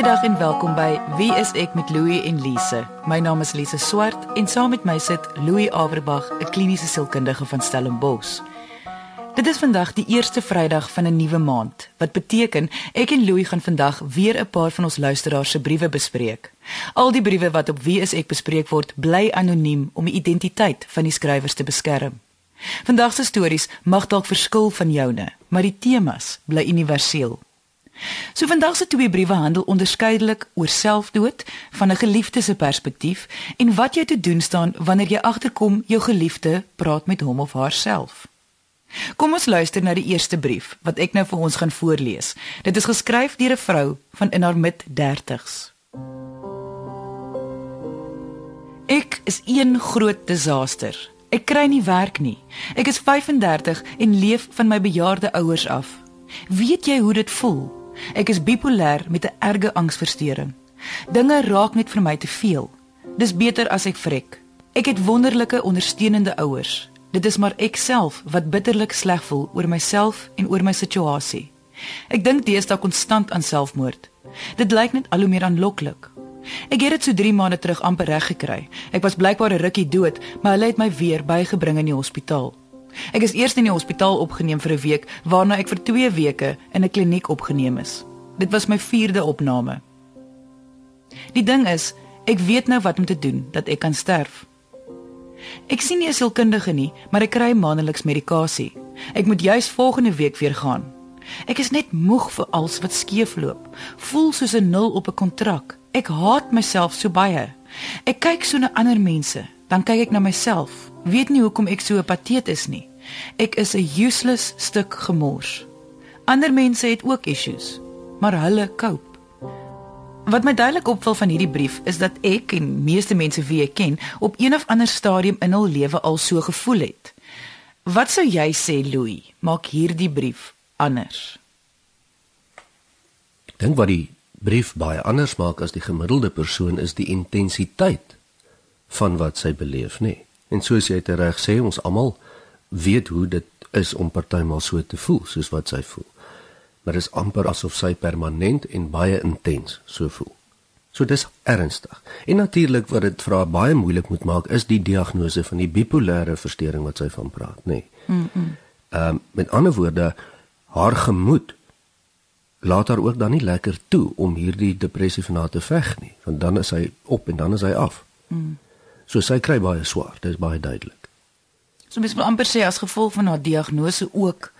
Goeiedag en welkom by Wie is ek met Louie en Lise. My naam is Lise Swart en saam met my sit Louie Averbag, 'n kliniese sielkundige van Stellenbosch. Dit is vandag die eerste Vrydag van 'n nuwe maand, wat beteken ek en Louie gaan vandag weer 'n paar van ons luisteraars se briewe bespreek. Al die briewe wat op Wie is ek bespreek word, bly anoniem om die identiteit van die skrywers te beskerm. Vandag se stories mag dalk verskil van joune, maar die temas bly universeel. So vandag se twee briewe handel onderskeidelik oor selfdood van 'n geliefde se perspektief en wat jy te doen staan wanneer jy agterkom jou geliefde praat met hom of haarself. Kom ons luister na die eerste brief wat ek nou vir ons gaan voorlees. Dit is geskryf deur 'n vrou van in haar mid 30's. Ek is een groot desaster. Ek kry nie werk nie. Ek is 35 en leef van my bejaarde ouers af. Weet jy hoe dit voel? Ek is bipolêr met 'n erge angsversteuring. Dinge raak net vir my te veel. Dis beter as ek vrek. Ek het wonderlike ondersteunende ouers. Dit is maar ek self wat bitterlik sleg voel oor myself en oor my situasie. Ek dink deesdae konstant aan selfmoord. Dit lyk net al hoe meer aanloklik. Ek het dit so 3 maande terug amper reg gekry. Ek was blykbaar 'n rukkie dood, maar hulle het my weer bygebring in die hospitaal. Ek is eers in die hospitaal opgeneem vir 'n week, waarna ek vir 2 weke in 'n kliniek opgeneem is. Dit was my 4de opname. Die ding is, ek weet nou wat om te doen dat ek kan sterf. Ek sien nie 'n sielkundige nie, maar ek kry maandeliks medikasie. Ek moet juis volgende week weer gaan. Ek is net moeg vir alles wat skeefloop. Voel soos 'n nul op 'n kontrak. Ek haat myself so baie. Ek kyk so na ander mense, dan kyk ek na myself weet nie hoekom ek so 'n pateet is nie. Ek is 'n useless stuk gemors. Ander mense het ook issues, maar hulle cope. Wat my duidelik opval van hierdie brief is dat ek en meeste mense wie ek ken op een of ander stadium in hul lewe al so gevoel het. Wat sou jy sê Louis, maak hierdie brief anders? Ek dink wat die brief baie anders maak as die gemiddelde persoon is die intensiteit van wat sy beleef, nê. En soos jy dit reg sê, ons almal weet hoe dit is om partymal so te voel soos wat sy voel. Maar dit is amper asof sy permanent en baie intens so voel. So dis ernstig. En natuurlik wat dit vra baie moeilik moet maak is die diagnose van die bipolêre verstoring wat sy van praat, nê. Nee. Ehm mm um, met ander woorde haar gemoed laat haar ook dan nie lekker toe om hierdie depressie van haar te veg nie, want dan is hy op en dan is hy af. Mm. So sy kry baie swaar, dit is baie duidelik. So mens wil amper sê as gevolg van haar diagnose ook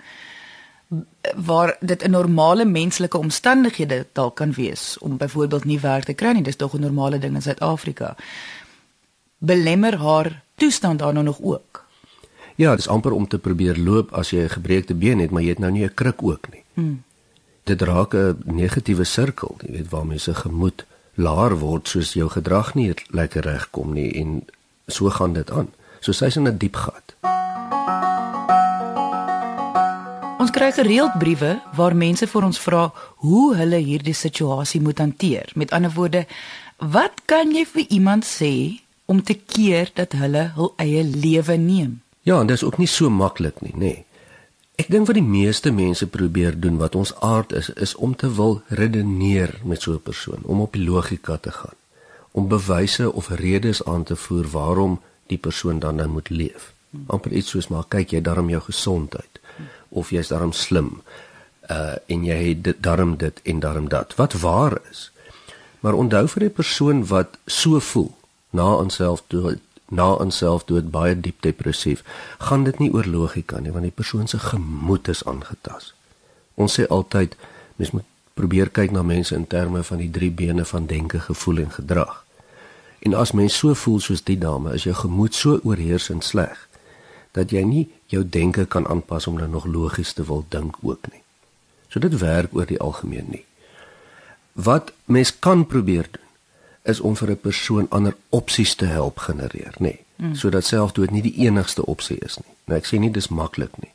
waar dit 'n normale menslike omstandighede dalk kan wees om byvoorbeeld nie werk te kry nie, dis tog 'n normale ding in Suid-Afrika. Belemmer haar toestand daar nou nog ook. Ja, dis amper om te probeer loop as jy 'n gebreekte been het, maar jy het nou nie 'n kruk ook nie. Hmm. Dit raak 'n negatiewe sirkel, jy weet waar mense gemoed laer word soos jou gedrag nie lekker regkom nie en so gaan dit aan. So sy's in 'n diep gat. Ons kry gereeld briewe waar mense vir ons vra hoe hulle hierdie situasie moet hanteer. Met ander woorde, wat kan jy vir iemand sê om te keer dat hulle hul eie lewe neem? Ja, en dit is ook nie so maklik nie, nê. Nee. Ek dink wat die meeste mense probeer doen wat ons aard is, is om te wil redeneer met so 'n persoon, om op die logika te gaan, om bewyse of redes aan te voer waarom die persoon dan nou moet leef. amper iets soos maar kyk jy darm jou gesondheid of jy's darm slim uh en jy het dit darm dit en darm dat wat waar is maar onthou vir 'n persoon wat so voel na onsself dood na onsself dood baie diep depressief, gaan dit nie oor logika nie, want die persoon se gemoed is aangetas. Ons sê altyd mens moet probeer kyk na mense in terme van die drie bene van denke, gevoel en gedrag. En as mens so voel soos die dame, is jou gemoed so oorheersend sleg dat jy nie jou denke kan aanpas om nou nog logies te wil dink ook nie. So dit werk oor die algemeen nie. Wat mens kan probeer doen is om vir 'n persoon ander opsies te help genereer, nê. Nee, mm. Sodat selfdood nie die enigste opsie is nie. Nou ek sê nie dis maklik nie.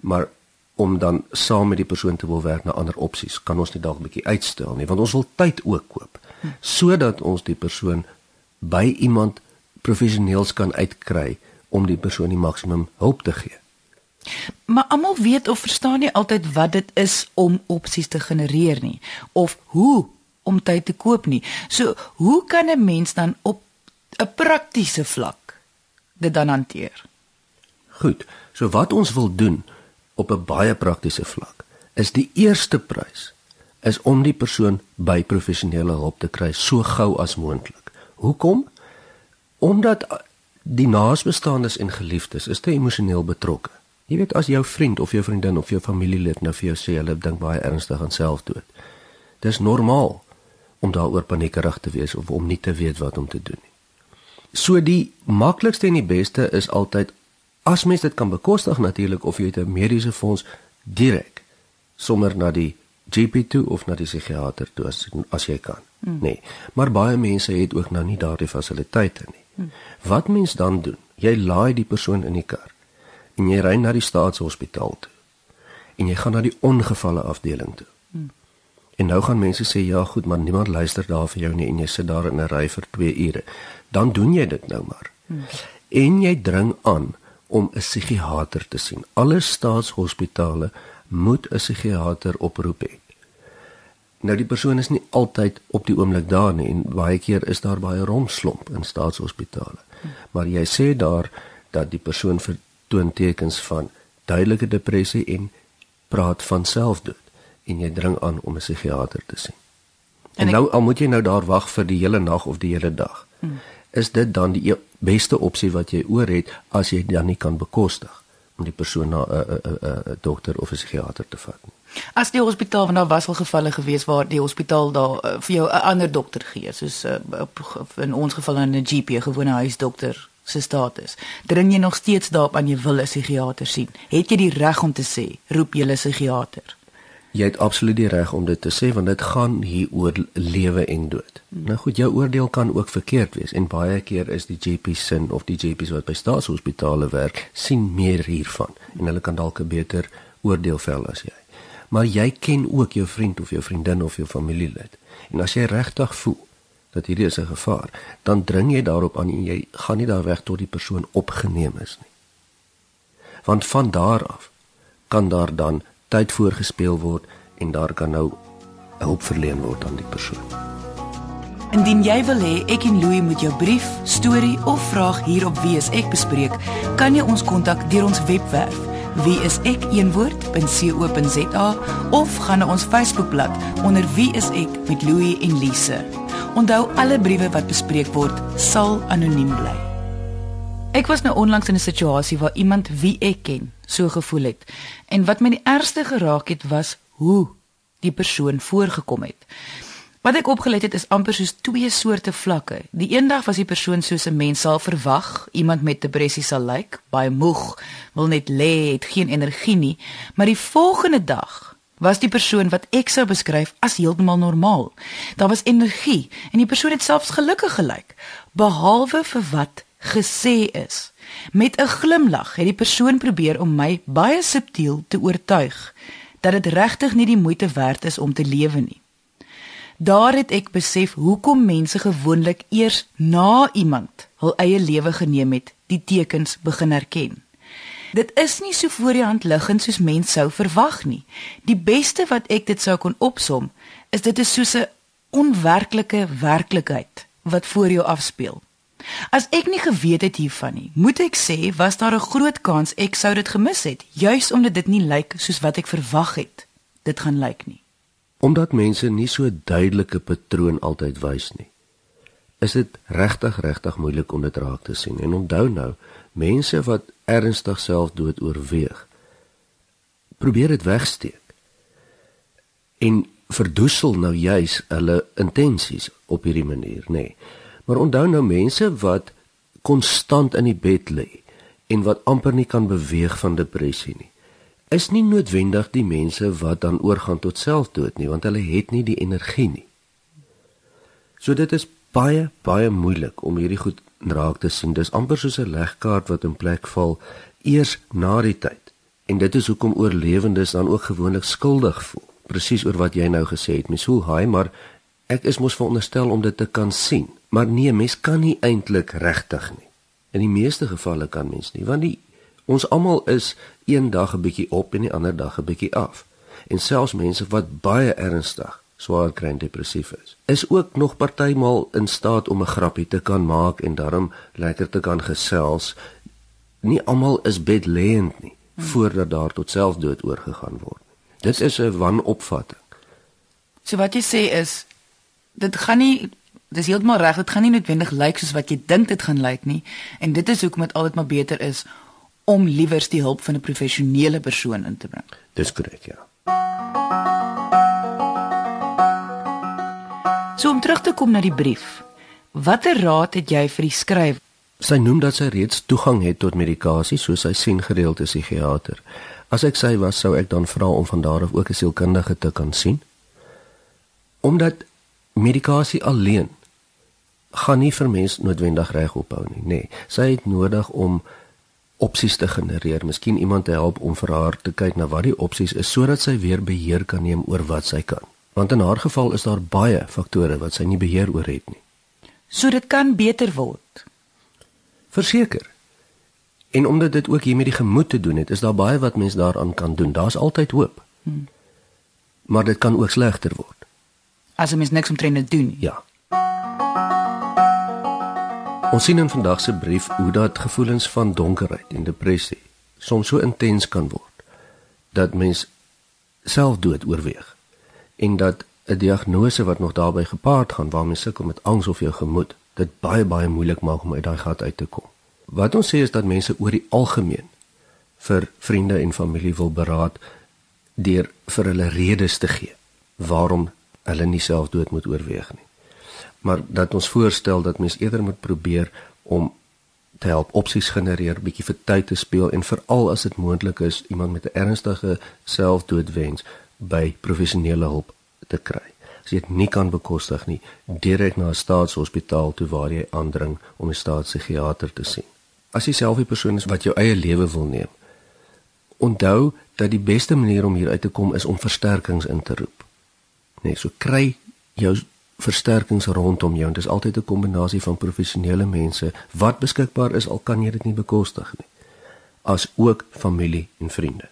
Maar om dan saam met die persoon te wil werk na ander opsies, kan ons nie dalk 'n bietjie uitstel nie, want ons wil tyd ook koop mm. sodat ons die persoon by iemand professioneels kan uitkry om die persoon die maksimum hulp te gee. Maar almal weet of verstaan nie altyd wat dit is om opsies te genereer nie of hoe om tyd te koop nie. So, hoe kan 'n mens dan op 'n praktiese vlak dit dan hanteer? Goed. So wat ons wil doen op 'n baie praktiese vlak is die eerste prys is om die persoon by professionele hulp te kry so gou as moontlik. Hoekom? Omdat die naasbestaandes en geliefdes is te emosioneel betrokke. Jy weet as jou vriend of jou vriendin of jou familielid nou vir jou sê hulle dink baie ernstig aan selfdood. Dis normaal om daaroor paniekerig te wees of om nie te weet wat om te doen nie. So die maklikste en die beste is altyd as mens dit kan bekostig natuurlik of jy het 'n mediese fonds direk sommer na die GP toe of na die psigiater toe as as jy kan. Hmm. Nee, maar baie mense het ook nou nie daardie fasiliteite nie. Hmm. Wat mens dan doen? Jy laai die persoon in die kar en jy ry na die staatshospitaal toe. En jy gaan na die ongevalle afdeling toe. En nou gaan mense sê ja, goed, maar niemand luister daar vir jou nie en jy sit daar in 'n ry vir 2 ure. Dan doen jy dit nou maar. Hmm. En jy dring aan om 'n psigiater te sien. Alle staatshospitale moet 'n psigiater oproep hê. Nou die persoon is nie altyd op die oomblik daar nie en baie keer is daar baie romslomp in staatshospitale. Maar jy sê daar dat die persoon vertoon tekens van duidelike depressie en praat van selfdood en jy dring aan om 'n psigiater te sien. En, en ek, nou al moet jy nou daar wag vir die hele nag of die hele dag. Hmm. Is dit dan die beste opsie wat jy oor het as jy dan nie kan bekostig? om die persoon na 'n 'n 'n dokter of 'n psigiater te vat. As die hospitaal van daar was al gevalle gewees waar die hospitaal daar uh, vir jou 'n ander dokter gee, soos uh, in ons geval 'n GP, gewone huisdokter se status. Dring jy nog steeds daarop aan jy wil 'n psigiater sien? Het jy die reg om te sê roep jy 'n psigiater? Jy het absoluut die reg om dit te sê want dit gaan hier oor lewe en dood. Hmm. Nou goed, jou oordeel kan ook verkeerd wees en baie keer is die GP sin of die GP's wat by staatshospitale werk, sien meer hiervan en hulle kan dalk 'n beter oordeel vel as jy. Maar jy ken ook jou vriend of jou vriendin of jou familielid. En as jy regtig voel dat hierdie is 'n gevaar, dan dring jy daarop aan en jy gaan nie daar weg tot die persoon opgeneem is nie. Want van daar af kan daar dan tyd voorgespeel word en daar kan nou hulp verleen word aan die persoon. Indien jy wil hê ek en Louie moet jou brief, storie of vraag hier op Wie is ek bespreek, kan jy ons kontak deur ons webwerf wieisek.co.za of gaan na ons Facebookblad onder Wie is ek met Louie en Lise. Onthou alle briewe wat bespreek word sal anoniem bly. Ek was nou onlangs in 'n situasie waar iemand wie ek ken so gevoel het. En wat my die ergste geraak het was hoe die persoon voorgekom het. Wat ek opgelet het is amper soos twee soorte vlakke. Die eendag was die persoon soos 'n mens sal verwag, iemand met depressie sal lyk, baie moeg, wil net lê, het geen energie nie, maar die volgende dag was die persoon wat ek sou beskryf as heeltemal normaal. Daar was energie en die persoon het selfs gelukkig gelyk, behalwe vir wat gesê is. Met 'n glimlag het die persoon probeer om my baie subtiel te oortuig dat dit regtig nie die moeite werd is om te lewe nie. Daar het ek besef hoekom mense gewoonlik eers na iemand hul eie lewe geneem het, die tekens begin herken. Dit is nie so voor die hand liggend soos mense sou verwag nie. Die beste wat ek dit sou kon opsom, is dit is soos 'n onwerklike werklikheid wat voor jou afspeel. As ek nie geweet het hiervan nie, moet ek sê was daar 'n groot kans ek sou dit gemis het, juis omdat dit nie lyk soos wat ek verwag het dit gaan lyk nie. Omdat mense nie so duidelike patroon altyd wys nie. Is dit regtig regtig moeilik om dit raak te sien. En onthou nou, mense wat ernstig selfdood oorweeg, probeer dit wegsteek. En verdoesel nou juis hulle intensies op hierdie manier, nê. Nee. Maar onthou nou mense wat konstant in die bed lê en wat amper nie kan beweeg van depressie nie. Is nie noodwendig die mense wat dan oorgaan tot selfdood nie, want hulle het nie die energie nie. So dit is baie baie moeilik om hierdie goed raak te sien. Dis amper soos 'n legkaart wat in plek val eers na die tyd. En dit is hoekom oorlewendes dan ook gewoonlik skuldig voel. Presies oor wat jy nou gesê het. Mens voel haai, maar ek is mos veronderstel om dit te kan sien. Maar nee, mens kan nie eintlik regtig nie. In die meeste gevalle kan mens nie, want die ons almal is een dag 'n bietjie op en die ander dag 'n bietjie af. En selfs mense wat baie ernstig swaar kry en depressief is, is ook nog partymal in staat om 'n grappie te kan maak en daarom lekker te kan gesels. Nie almal is bedlêend nie hmm. voordat daar tot selfdood oorgegaan word. Dit is 'n wanopvatting. So wat jy sê is dit gaan nie dis heeltemal reg, dit gaan nie noodwendig lyk soos wat jy dink dit gaan lyk nie en dit is hoekom dit altyd maar beter is om liewers die hulp van 'n professionele persoon in te bring. Dis korrek, ja. So om terug te kom na die brief. Watter raad het jy vir die skryf? Sy noem dat sy reeds toegang het tot medikasie, soos sy sien gereeld 'n psigiater. As ek sy was, sou ek dan vra om van daar af ook 'n sielkundige te kan sien. Omdat medikasie alleen gaan nie vir mens noodwendig reg ophou nie, nê. Nee, sy het nodig om opsies te genereer, miskien iemand te help om vir haar te kyk na wat die opsies is sodat sy weer beheer kan neem oor wat sy kan. Want in haar geval is daar baie faktore wat sy nie beheer oor het nie. So dit kan beter word. Verseker. En omdat dit ook hier met die gemoed te doen het, is daar baie wat mens daaraan kan doen. Daar's altyd hoop. Hmm. Maar dit kan ook slegter word. As 'n mens niks omtrent dit doen. Ja. Ons sien in vandag se brief hoe dat gevoelens van donkerheid en depressie soms so intens kan word dat mens selfdood oorweeg en dat 'n diagnose wat nog daarbey gepaard gaan waar mens sukkel met angs of jou gemoed dit baie baie moeilik maak om uit daai gat uit te kom. Wat ons sê is dat mense oor die algemeen vir vriende en familie wil beraad deur vir hulle redes te gee waarom hulle nie selfdood moet oorweeg nie maar dat ons voorstel dat mens eerder moet probeer om te help opsies genereer, bietjie vir tyd te speel en veral as dit moontlik is iemand met 'n ernstige selfdoodwens by professionele hulp te kry. As jy dit nie kan bekostig nie, direk na 'n staatshospitaal toe waar jy aandring om 'n staatspsigiater te sien. As jy self 'n persoon is wat jou eie lewe wil neem, onthou dat die beste manier om hier uit te kom is om versterkings in te roep. Nee, so kry jou versterkings rondom jou en dis altyd 'n kombinasie van professionele mense wat beskikbaar is al kan jy dit nie bekostig nie as ook familie en vriende.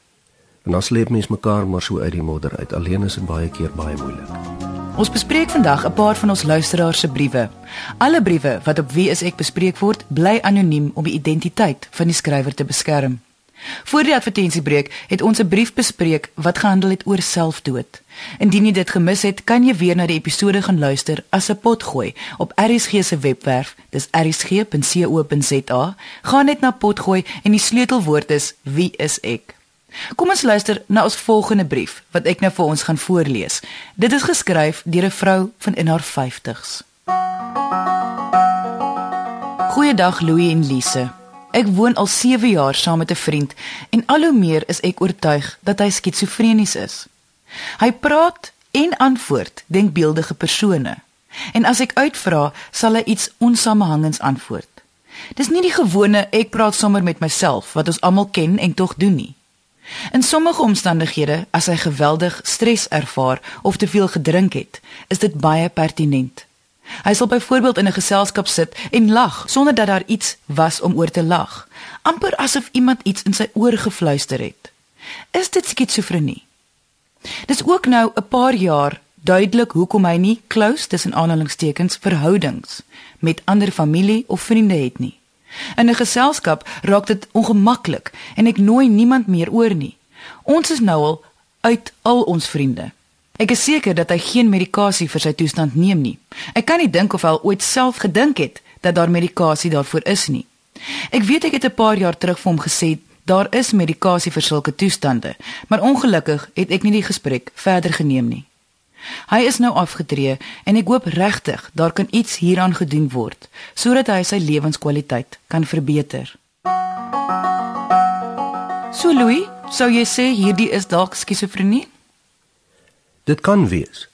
En dan sleep mens mekaar maar so uit die modder uit. Alleen is dit baie keer baie moeilik. Ons bespreek vandag 'n paar van ons luisteraars se briewe. Alle briewe wat op Wie is ek bespreek word, bly anoniem om die identiteit van die skrywer te beskerm. Voor die advertensiebreek het ons 'n brief bespreek wat gehandel het oor selfdood. Indien jy dit gemis het, kan jy weer na die episode gaan luister as 'n pot gooi op RSG se webwerf, dis rsg.co.za. Gaan net na pot gooi en die sleutelwoord is wie is ek. Kom ons luister na ons volgende brief wat ek nou vir ons gaan voorlees. Dit is geskryf deur 'n vrou van in haar 50's. Goeiedag Louie en Lise. Ek woon al 7 jaar saam met 'n vriend en al hoe meer is ek oortuig dat hy skizofrenies is. Hy praat en antwoord denkbeeldige persone. En as ek uitvra, sal hy iets onsamehangends antwoord. Dis nie die gewone ek praat sommer met myself wat ons almal ken en tog doen nie. In sommige omstandighede, as hy geweldig stres ervaar of te veel gedrink het, is dit baie pertinent. Hy sal byvoorbeeld in 'n geselskap sit en lag sonder dat daar iets was om oor te lag, amper asof iemand iets in sy oor gefluister het. Is dit skizofrenie? Dis ook nou 'n paar jaar duidelik hoekom hy nie close tussen aanhalingstekens verhoudings met ander familie of vriende het nie. In 'n geselskap raak dit ongemaklik en ek nooi niemand meer oor nie. Ons is nou al uit al ons vriende. Ek is seker dat hy geen medikasie vir sy toestand neem nie. Ek kan nie dink of hy ooit self gedink het dat daar medikasie daarvoor is nie. Ek weet ek het 'n paar jaar terug vir hom gesê daar is medikasie vir sulke toestande, maar ongelukkig het ek nie die gesprek verder geneem nie. Hy is nou afgetree en ek hoop regtig daar kan iets hieraan gedoen word sodat hy sy lewenskwaliteit kan verbeter. So Louis, sou jy sê hierdie is dalk skizofrenie? Dit kan wees.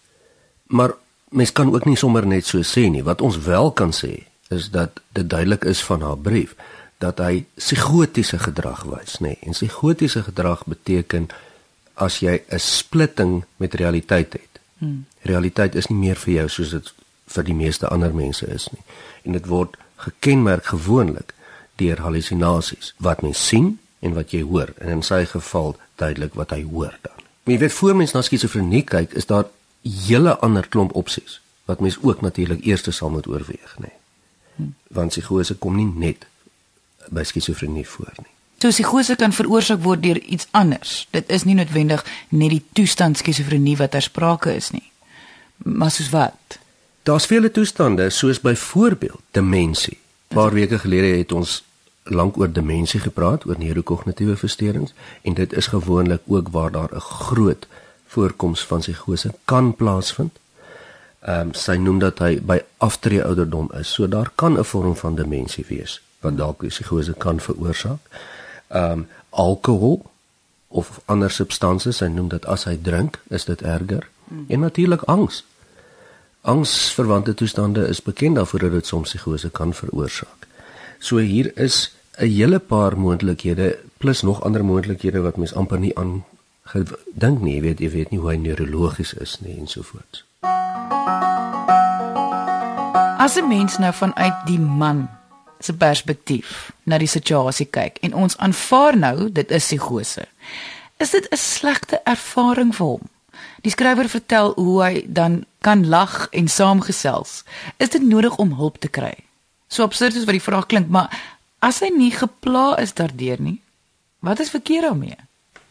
Maar mens kan ook nie sommer net so sê nie. Wat ons wel kan sê is dat dit duidelik is van haar brief dat hy psigotiese gedrag wys, nê. Nee. En psigotiese gedrag beteken as jy 'n splitting met realiteit het. Hmm. Realiteit is nie meer vir jou soos dit vir die meeste ander mense is nie. En dit word gekenmerk gewoonlik deur halusinasies wat mens sien en wat jy hoor. En in sy geval duidelik wat hy hoor dan. Maar jy weet voor mens na skizofrenie kyk, is daar hele ander klomp opsies wat mens ook natuurlik eers sal moet oorweeg, nê. Nee. Want psigose kom nie net by skizofrenie voor nie. So psigose kan veroorsaak word deur iets anders. Dit is nie noodwendig net die toestand skizofrenie wat ter sprake is nie. Maar soos wat? Daar's vele toestande soos byvoorbeeld demensie. Paar weke gelede het ons lank oor demensie gepraat, oor neurokognitiewe versteurings en dit is gewoonlik ook waar daar 'n groot voorkoms van psigose kan plaasvind. Ehm um, sy noem dat hy by aftree ouderdom is. So daar kan 'n vorm van demensie wees wat dalk psigose kan veroorsaak. Ehm um, alkohol of ander substansies, hy noem dat as hy drink, is dit erger. Hmm. En natuurlik angs. Angsverwante toestande is bekend daarvoor dat dit soms psigose kan veroorsaak. So hier is 'n hele paar moontlikhede plus nog ander moontlikhede wat mens amper nie aan gedink nie, jy weet jy weet nie hoe hy neurologies is nie en so voort. As 'n mens nou vanuit die man se perspektief na die situasie kyk en ons aanvaar nou dit is psigose. Is dit 'n slegte ervaring vir hom? Die skrywer vertel hoe hy dan kan lag en saamgesels. Is dit nodig om hulp te kry? So absurd is wat die vraag klink, maar as hy nie gepla is daardeur nie, wat is verkeerd daarmee?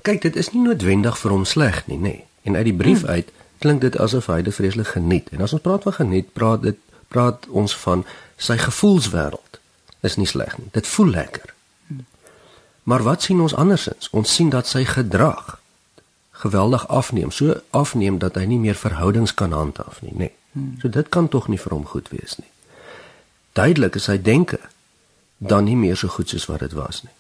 Kyk, dit is nie noodwendig vir hom sleg nie, nê. Nee. En uit die brief hmm. uit klink dit asof hy dit vreeslik geniet. En as ons praat van geniet, praat dit praat ons van sy gevoelswêreld. Is nie sleg nie. Dit voel lekker. Hmm. Maar wat sien ons andersins? Ons sien dat sy gedrag geweldig afneem, so afneem dat hy nie meer verhoudings kan handhaaf nie, nê. Nee. Hmm. So dit kan tog nie vir hom goed wees nie. Duidelik is hy denke dan nie meer so goed soos wat dit was nie.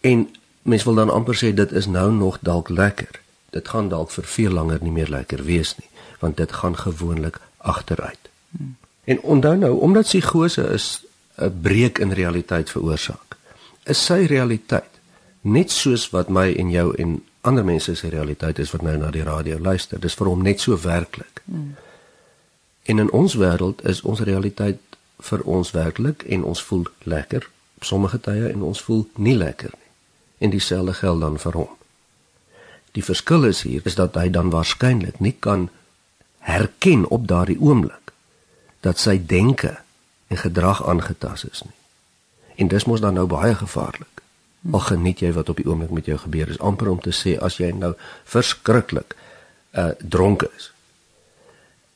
En mens wil dan amper sê dit is nou nog dalk lekker. Dit gaan dalk vir veel langer nie meer lekker wees nie, want dit gaan gewoonlik agteruit. Hmm. En onthou nou, omdat psigose is 'n breek in realiteit veroorsaak, is sy realiteit net soos wat my en jou en ander mense se realiteit is wat nou na die radio luister. Dis vir hom net so werklik. Hmm. En in ons wêreld is ons realiteit vir ons werklik en ons voel lekker sommige tye en ons voel nie lekker nie en dieselfde geld dan vir hom. Die verskil is hier is dat hy dan waarskynlik nie kan herken op daardie oomblik dat sy denke en gedrag aangetast is nie. En dis mos dan nou baie gevaarlik. Al geniet jy wat op die oomblik met jou gebeur is amper om te sê as jy nou verskriklik uh dronk is.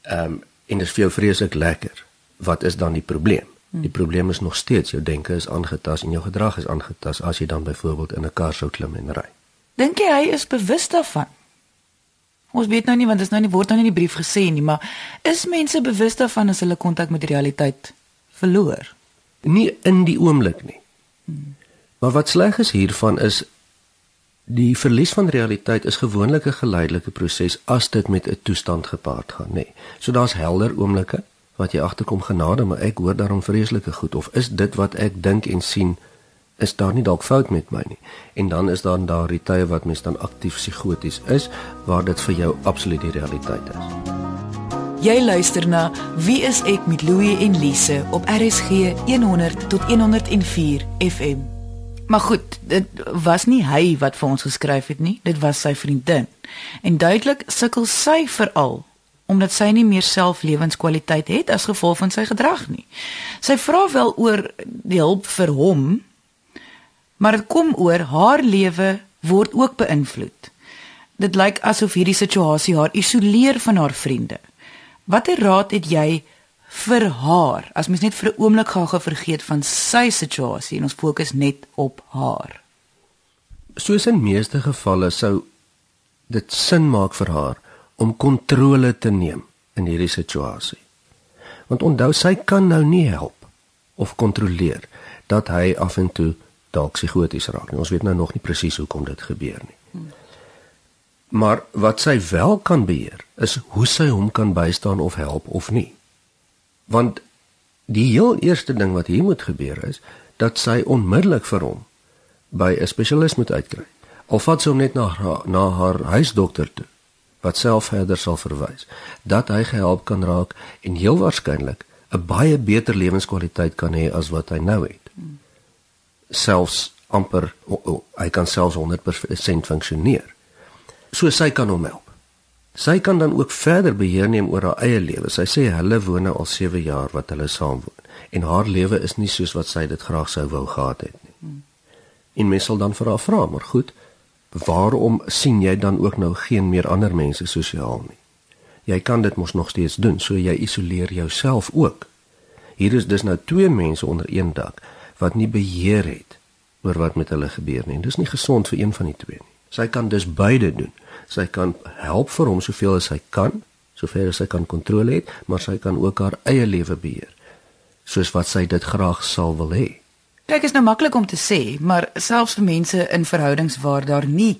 Ehm um, en dit is vir jou vreeslik lekker. Wat is dan die probleem? Hmm. Die probleem is nog steeds jou denke is aangetast en jou gedrag is aangetast as jy dan byvoorbeeld in 'n kar sou klim en ry. Dink jy hy is bewus daarvan? Ons weet nou nie want dit is nou nie word nou nie in die brief gesê nie, maar is mense bewus daarvan as hulle kontak met die realiteit verloor? Nie in die oomblik nie. Hmm. Maar wat sleg is hiervan is die verlies van realiteit is gewoonlik 'n geleidelike proses as dit met 'n toestand gepaard gaan, nê. Nee. So daar's helder oomblikke wat jy agterkom genade, maar ek hoor daarom vreeslike goed of is dit wat ek dink en sien is daar nie dalk fout met my nie. En dan is daar daardie tye wat mens dan aktief psigoties is waar dit vir jou absoluut die realiteit is. Jy luister na Wie is ek met Louie en Lise op RSG 100 tot 104 FM. Maar goed, dit was nie hy wat vir ons geskryf het nie, dit was sy vriendin. En duidelik sukkel sy veral omdat sy nie meer selflewenskwaliteit het as gevolg van sy gedrag nie. Sy vra wel oor die hulp vir hom, maar dit kom oor haar lewe word ook beïnvloed. Dit lyk asof hierdie situasie haar isoleer van haar vriende. Watter raad het jy vir haar as mens net vir 'n oomblik gou vergeet van sy situasie en ons fokus net op haar? Soos in meeste gevalle sou dit sin maak vir haar om kontrole te neem in hierdie situasie. Want onthou sy kan nou nie help of kontroleer dat hy af en toe dalk psigoties raak nie. Ons weet nou nog nie presies hoekom dit gebeur nie. Maar wat sy wel kan beheer is hoe sy hom kan bystaan of help of nie. Want die heel eerste ding wat hier moet gebeur is dat sy onmiddellik vir hom by 'n spesialis moet uitkry. Al vat sy hom net na na haar huisdokter toe wat self verder sal verwys dat hy gehelp kan raak en heel waarskynlik 'n baie beter lewenskwaliteit kan hê as wat hy nou het. Selfs amper oh, oh, hy kan selfs 100% funksioneer. So sy kan hom help. Sy kan dan ook verder beheer neem oor haar eie lewe. Sy sê hulle woon nou al 7 jaar wat hulle saam woon en haar lewe is nie soos wat sy dit graag sou wou gehad het nie. Hmm. En mens sal dan vir haar vra, maar goed, waarom sien jy dan ook nou geen meer ander mense sosiaal nie? Jy kan dit mos nog steeds doen, so jy isoleer jouself ook. Hier is dus nou twee mense onder een dak wat nie beheer het oor wat met hulle gebeur nie. Dis nie gesond vir een van die twee nie. Sy kan dus beide doen. Sy kan help vir hom soveel as sy kan, sover as sy kan kontrole het, maar sy kan ook haar eie lewe beheer soos wat sy dit graag sal wil hê. Kyk, is nou maklik om te sê, maar selfs vir mense in verhoudings waar daar nie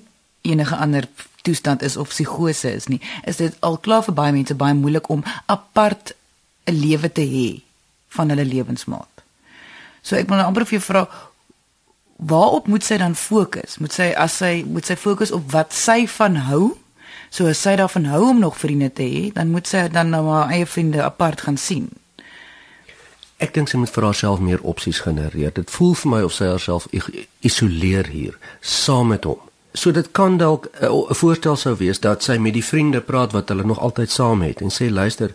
enige ander toestand is of psigose is nie, is dit al klaar vir baie mense baie moeilik om apart 'n lewe te hê van hulle lewensmaat. So ek wil nou amper vir jou vra waarop moet sy dan fokus? Moet sy as sy moet sy fokus op wat sy van hou? So as sy daarvan hou om nog vriende te hê, dan moet sy dan nou haar eie vriende apart gaan sien. Ek dink sy moet vir haarself meer opsies genereer. Dit voel vir my of sy haarself isoleer hier saam met hom. So dit kan dalk eh, 'n voorstel sou wees dat sy met die vriende praat wat hulle nog altyd saam het en sê luister,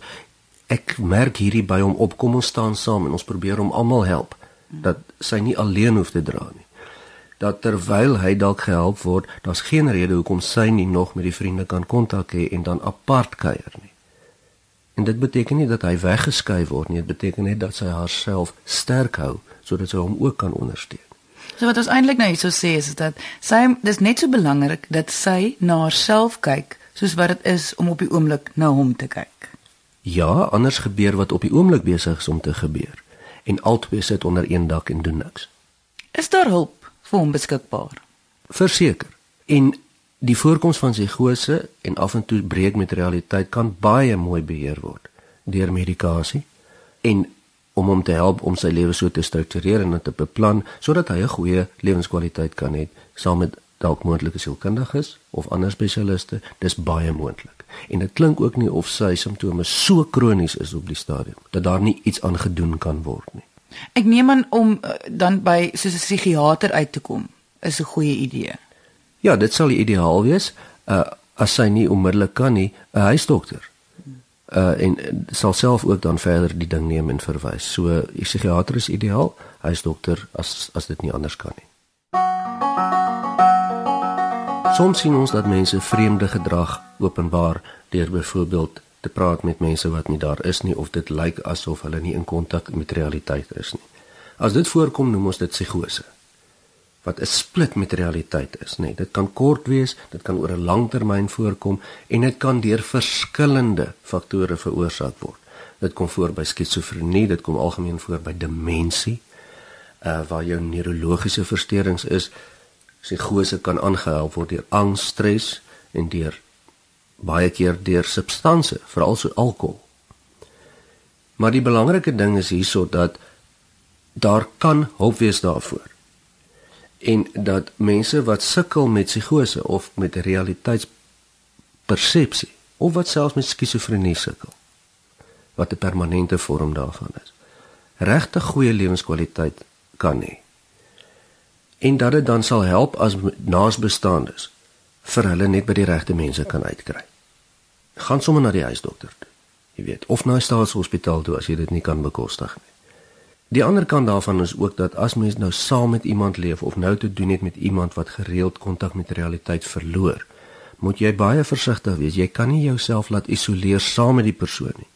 ek merk hierdie by hom op, kom ons staan saam en ons probeer hom almal help dat sy nie alleen hoef te dra nie. Dat terwyl hy dalk gehelp word, daar's geen rede hoekom sy nie nog met die vriende kan kontak hê en dan apart kuier nie. En dit beteken nie dat hy weggeskei word nie, dit beteken net dat sy haarself sterk hou sodat sy hom ook kan ondersteun. So wat ons eintlik nou hierso sê is dat sy dis net so belangrik dat sy na haarself kyk soos wat dit is om op die oomblik na hom te kyk. Ja, anders gebeur wat op die oomblik besig is om te gebeur en albei sit onder een dak en doen niks. Is daar hulp vir hom beskikbaar? Verseker. En Die voorkoms van psigose en af en toe breek met realiteit kan baie mooi beheer word deur medikasie en om hom te help om sy lewe so te struktureer en te beplan sodat hy 'n goeie lewenskwaliteit kan hê saam met dalk moontlike sielkundiges of ander spesialiste. Dis baie moontlik. En dit klink ook nie of sy simptome so kronies is op die stadium dat daar nie iets aan gedoen kan word nie. Ek neem aan om uh, dan by soos 'n psigiater uit te kom is 'n goeie idee Ja, dit sal ideaal wees. Uh as sy nie onmiddellik kan nie, 'n huisdokter. Uh en sal self ook dan verder die ding neem en verwys. So 'n psigiater is ideaal, huisdokter as as dit nie anders kan nie. Soms sien ons dat mense vreemde gedrag openbaar deur byvoorbeeld te praat met mense wat nie daar is nie of dit lyk asof hulle nie in kontak met realiteit is nie. As dit voorkom, noem ons dit psigose wat 'n split met realiteit is, nê. Nee, dit kan kort wees, dit kan oor 'n lang termyn voorkom en dit kan deur verskillende faktore veroorsaak word. Dit kom voor by skizofrenie, dit kom algemeen voor by demensie, uh waar jou neurologiese versteurings is. Psigose kan aangehelp word deur angs, stres en deur baie keer deur substansies, veral so alkohol. Maar die belangrike ding is hierso dat daar kan hulp wees daarvoor en dat mense wat sukkel met psigose of met realiteitspersepsie of wat selfs met skizofrenie sukkel wat 'n permanente vorm daarvan is regte goeie lewenskwaliteit kan hê en dat dit dan sal help as naasbestaandes vir hulle net by die regte mense kan uitkry. Gaan sommer na die huisdokter toe jy weet of na 'n staatshospitaal toe as jy dit nie kan bekostig nie Die ander kant daarvan is ook dat as mens nou saam met iemand leef of nou te doen het met iemand wat gereeld kontak met realiteit verloor, moet jy baie versigtig wees. Jy kan nie jouself laat isoleer saam met die persoon nie.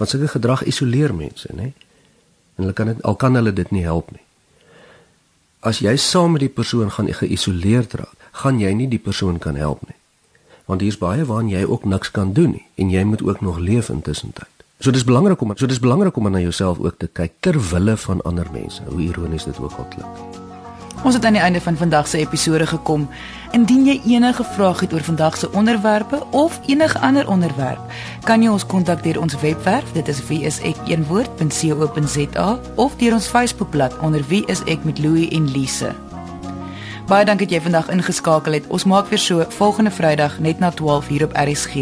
Want sulke gedrag isoleer mense, nê? En hulle kan dit al kan hulle dit nie help nie. As jy saam met die persoon gaan geïsoleerd raak, gaan jy nie die persoon kan help nie. Want hier's baie waarna jy ook niks kan doen nie en jy moet ook nog leef intussen tyd. So dis belangrik om so dis belangrik om na jouself ook te kyk ter wille van ander mense, hoe ironies dit ook al klink. Ons het aan die einde van vandag se episode gekom. Indien jy enige vrae het oor vandag se onderwerpe of enige ander onderwerp, kan jy ons kontak deur ons webwerf, dit is wieisek1woord.co.za of deur ons Facebookblad onder wie is ek met Louie en Lise. Baie dankie dat jy vandag ingeskakel het. Ons maak weer so volgende Vrydag net na 12 hier op RSG.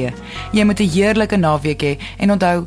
Jy moet 'n heerlike naweek hê he, en onthou